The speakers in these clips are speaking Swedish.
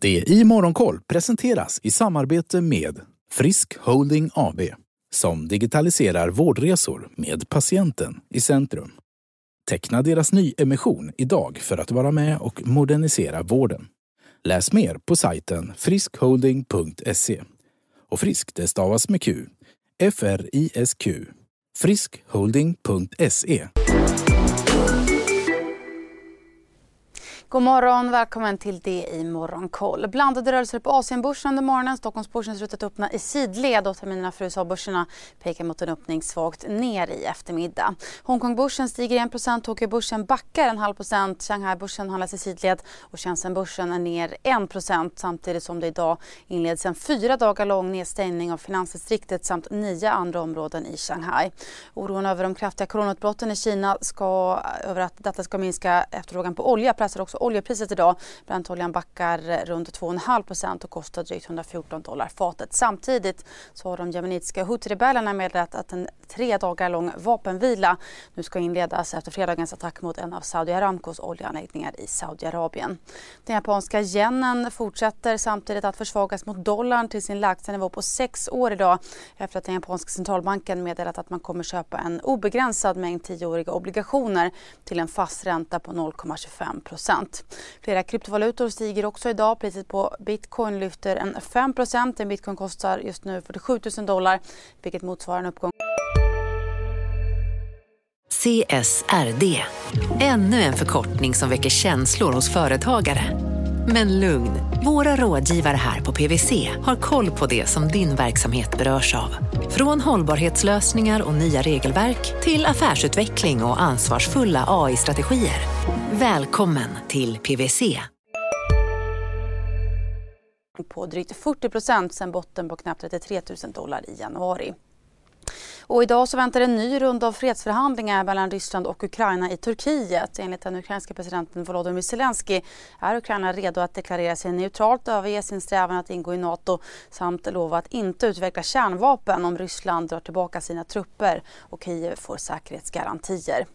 Det i Morgonkoll presenteras i samarbete med Frisk Holding AB som digitaliserar vårdresor med patienten i centrum. Teckna deras nyemission idag för att vara med och modernisera vården. Läs mer på sajten friskholding.se. Och frisk det stavas med Q. F-R-I-S-Q. friskholding.se. God morgon, välkommen till det i Morgonkoll. Blandade rörelser på Asienbörsen under morgonen. Stockholmsbörsen ser ut att öppna i sidled och terminerna för USA-börserna pekar mot en öppning svagt ner i eftermiddag. Hongkongbörsen stiger 1% Tokyobörsen backar en halv procent, Shanghaibörsen handlas i sidled och Shenzhenbörsen är ner 1 samtidigt som det idag inleds en fyra dagar lång nedstängning av finansdistriktet samt nio andra områden i Shanghai. Oron över de kraftiga coronautbrotten i Kina ska, över att detta ska minska efterfrågan på olja pressar också oljepriset idag. Brentoljan backar runt 2,5% och kostar drygt 114 dollar fatet. Samtidigt så har de jemenitiska Houthi-rebellerna meddelat att en tre dagar lång vapenvila nu ska inledas efter fredagens attack mot en av Saudi Aramcos oljeanläggningar i Saudiarabien. Den japanska yenen fortsätter samtidigt att försvagas mot dollarn till sin lägsta nivå på sex år idag efter att den japanska centralbanken meddelat att man kommer köpa en obegränsad mängd tioåriga obligationer till en fast ränta på 0,25 procent. Flera kryptovalutor stiger också idag. Priset på bitcoin lyfter en 5 procent. En bitcoin kostar just nu 47 000 dollar vilket motsvarar en uppgång CSRD. Ännu en förkortning som väcker känslor hos företagare. Men lugn, våra rådgivare här på PWC har koll på det som din verksamhet berörs av. Från hållbarhetslösningar och nya regelverk till affärsutveckling och ansvarsfulla AI-strategier. Välkommen till PWC. På drygt 40 procent sen botten på knappt 33 000 dollar i januari. Och idag så väntar en ny runda av fredsförhandlingar mellan Ryssland och Ukraina i Turkiet. Enligt den ukrainska presidenten Volodymyr Zelensky är Ukraina redo att deklarera sig neutralt, överge sin strävan att ingå i Nato samt lova att inte utveckla kärnvapen om Ryssland drar tillbaka sina trupper och Kiev får säkerhetsgarantier.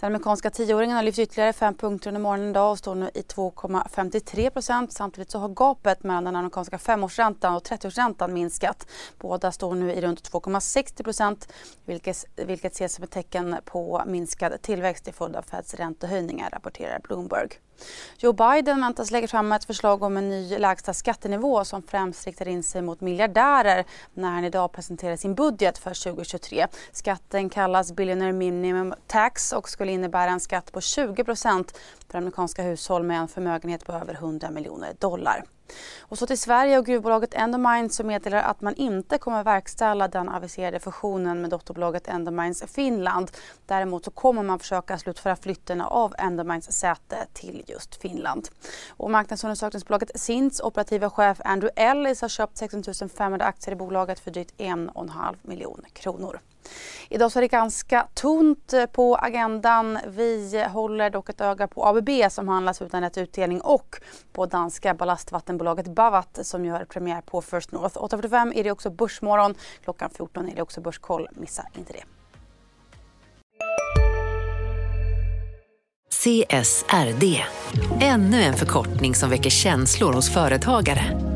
Den amerikanska tioåringen har lyft ytterligare fem punkter under morgonen idag och står nu i 2,53 procent. Samtidigt så har gapet mellan den amerikanska femårsräntan och 30-årsräntan minskat. Båda står nu i runt 2,60 procent vilket, vilket ses som ett tecken på minskad tillväxt till följd av Feds räntehöjningar, rapporterar Bloomberg. Joe Biden väntas lägga fram ett förslag om en ny lägsta skattenivå som främst riktar in sig mot miljardärer när han idag presenterar sin budget för 2023. Skatten kallas Billionaire Minimum Tax och skulle innebära en skatt på 20% för amerikanska hushåll med en förmögenhet på över 100 miljoner dollar. Och så till Sverige och gruvbolaget Endomines som meddelar att man inte kommer verkställa den aviserade fusionen med dotterbolaget Endomines Finland. Däremot så kommer man försöka slutföra flytten av Endomines säte till just Finland. Och marknadsundersökningsbolaget Sints operativa chef Andrew Ellis har köpt 16 500 aktier i bolaget för drygt 1,5 miljon kronor. Idag så är det ganska tunt eh, på agendan. Vi håller dock ett öga på ABB som handlas utan rätt utdelning och på danska ballastvattenbolaget Bavat som gör premiär på First North. 8.45 är det också Börsmorgon. Klockan 14 är det också Börskoll. Missa inte det. CSRD. Ännu en förkortning som väcker känslor hos företagare.